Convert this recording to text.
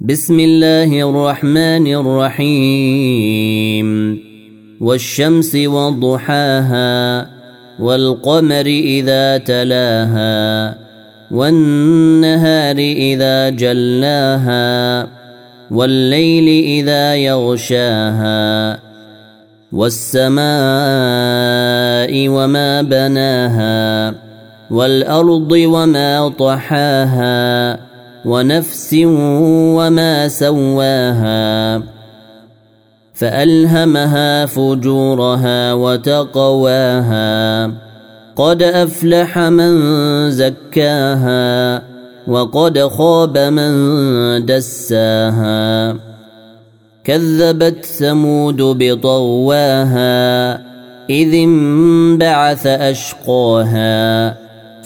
بسم الله الرحمن الرحيم. والشمس وضحاها والقمر إذا تلاها والنهار إذا جلاها والليل إذا يغشاها والسماء وما بناها والأرض وما طحاها ونفس وما سواها فألهمها فجورها وتقواها قد أفلح من زكاها وقد خاب من دساها كذبت ثمود بطواها إذ انبعث أشقاها